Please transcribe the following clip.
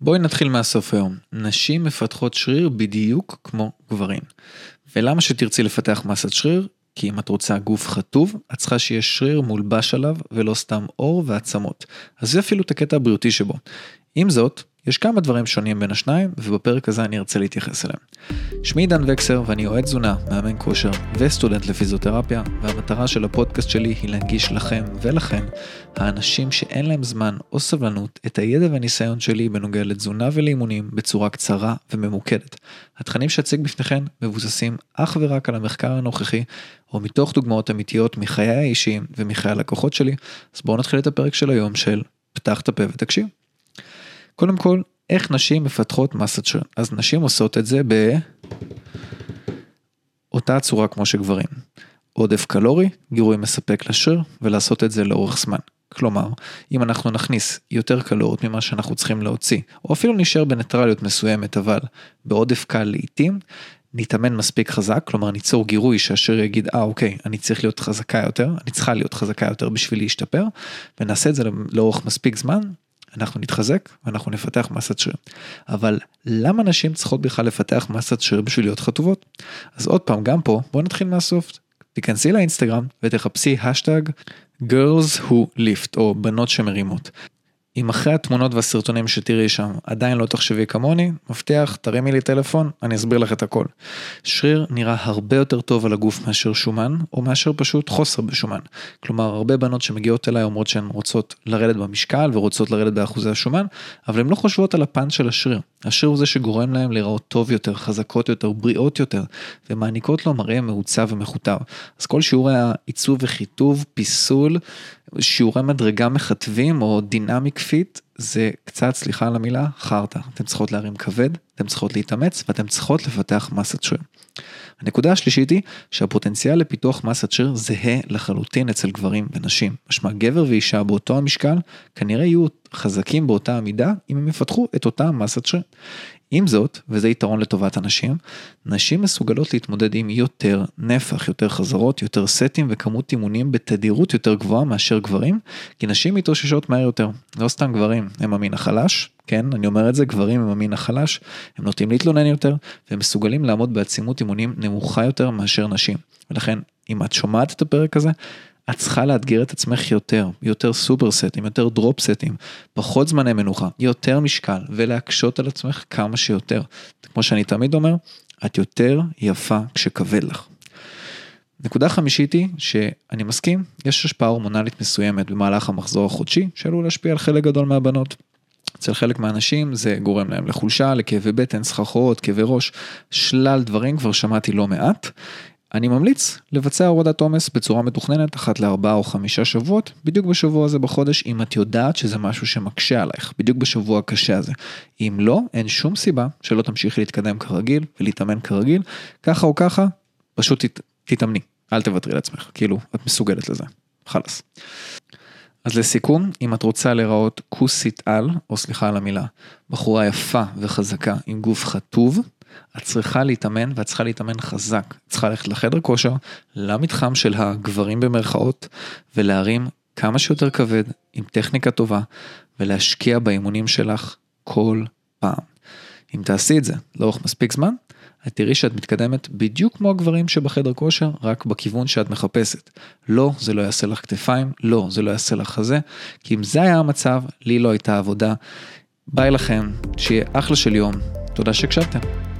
בואי נתחיל מהסוף היום. נשים מפתחות שריר בדיוק כמו גברים. ולמה שתרצי לפתח מסת שריר? כי אם את רוצה גוף חטוב, את צריכה שיהיה שריר מולבש עליו ולא סתם עור ועצמות. אז זה אפילו את הקטע הבריאותי שבו. עם זאת, יש כמה דברים שונים בין השניים, ובפרק הזה אני ארצה להתייחס אליהם. שמי עידן וקסר ואני אוהד תזונה, מאמן כושר וסטודנט לפיזיותרפיה, והמטרה של הפודקאסט שלי היא להנגיש לכם ולכן, האנשים שאין להם זמן או סבלנות, את הידע והניסיון שלי בנוגע לתזונה ולאימונים בצורה קצרה וממוקדת. התכנים שאציג בפניכם מבוססים אך ורק על המחקר הנוכחי, או מתוך דוגמאות אמיתיות מחיי האישיים ומחיי הלקוחות שלי, אז בואו נתחיל את הפרק של היום של פתח את הפה ותקשיב. קודם כל, איך נשים מפתחות מסת שריר? אז נשים עושות את זה באותה צורה כמו שגברים. עודף קלורי, גירוי מספק לשריר, ולעשות את זה לאורך זמן. כלומר, אם אנחנו נכניס יותר קלוריות ממה שאנחנו צריכים להוציא, או אפילו נשאר בניטרליות מסוימת, אבל בעודף קל לעיתים, נתאמן מספיק חזק, כלומר ניצור גירוי שהשריר יגיד, אה אוקיי, אני צריך להיות חזקה יותר, אני צריכה להיות חזקה יותר בשביל להשתפר, ונעשה את זה לאורך מספיק זמן, אנחנו נתחזק ואנחנו נפתח מסת שריר. אבל למה נשים צריכות בכלל לפתח מסת שריר בשביל להיות חטובות? אז עוד פעם, גם פה, בואו נתחיל מהסוף. תיכנסי לאינסטגרם ותחפשי השטג girls who lift או בנות שמרימות. אם אחרי התמונות והסרטונים שתראי שם עדיין לא תחשבי כמוני, מבטיח, תרימי לי טלפון, אני אסביר לך את הכל. שריר נראה הרבה יותר טוב על הגוף מאשר שומן, או מאשר פשוט חוסר בשומן. כלומר, הרבה בנות שמגיעות אליי אומרות שהן רוצות לרדת במשקל ורוצות לרדת באחוזי השומן, אבל הן לא חושבות על הפן של השריר. השריר הוא זה שגורם להם להיראות טוב יותר, חזקות יותר, בריאות יותר, ומעניקות לו מראה מעוצב ומחוטב. אז כל שיעורי העיצוב וחיטוב, פיסול, שיעורי מדרגה מחטבים או dynamic fit זה קצת, סליחה על המילה, חרטא. אתן צריכות להרים כבד, אתן צריכות להתאמץ ואתן צריכות לפתח מסת שריר. הנקודה השלישית היא שהפוטנציאל לפיתוח מסת שריר זהה לחלוטין אצל גברים ונשים. משמע גבר ואישה באותו המשקל כנראה יהיו חזקים באותה המידה אם הם יפתחו את אותה מסת שריר. עם זאת, וזה יתרון לטובת הנשים, נשים מסוגלות להתמודד עם יותר נפח, יותר חזרות, יותר סטים וכמות אימונים בתדירות יותר גבוהה מאשר גברים, כי נשים מתאוששות מהר יותר. לא סתם גברים, הם המין החלש, כן, אני אומר את זה, גברים הם המין החלש, הם נוטים להתלונן יותר, והם מסוגלים לעמוד בעצימות אימונים נמוכה יותר מאשר נשים. ולכן, אם את שומעת את הפרק הזה, את צריכה לאתגר את עצמך יותר, יותר סופר סטים, יותר דרופ סטים, פחות זמני מנוחה, יותר משקל, ולהקשות על עצמך כמה שיותר. כמו שאני תמיד אומר, את יותר יפה כשכבד לך. נקודה חמישית היא שאני מסכים, יש השפעה הורמונלית מסוימת במהלך המחזור החודשי שעלול להשפיע על חלק גדול מהבנות. אצל חלק מהאנשים זה גורם להם לחולשה, לכאבי בטן, סחרחורות, כאבי ראש, שלל דברים כבר שמעתי לא מעט. אני ממליץ לבצע הורדת עומס בצורה מתוכננת אחת לארבעה או חמישה שבועות, בדיוק בשבוע הזה בחודש, אם את יודעת שזה משהו שמקשה עלייך, בדיוק בשבוע הקשה הזה. אם לא, אין שום סיבה שלא תמשיכי להתקדם כרגיל ולהתאמן כרגיל, ככה או ככה, פשוט תת, תתאמני, אל תוותרי לעצמך, כאילו, את מסוגלת לזה, חלאס. אז לסיכום, אם את רוצה להיראות כוסית על, או סליחה על המילה, בחורה יפה וחזקה עם גוף חטוב, את צריכה להתאמן ואת צריכה להתאמן חזק. את צריכה ללכת לחדר כושר, למתחם של הגברים במרכאות, ולהרים כמה שיותר כבד, עם טכניקה טובה, ולהשקיע באימונים שלך כל פעם. אם תעשי את זה לאורך מספיק זמן, את תראי שאת מתקדמת בדיוק כמו הגברים שבחדר כושר, רק בכיוון שאת מחפשת. לא, זה לא יעשה לך כתפיים, לא, זה לא יעשה לך חזה, כי אם זה היה המצב, לי לא הייתה עבודה. ביי לכם, שיהיה אחלה של יום, תודה שהקשבתם.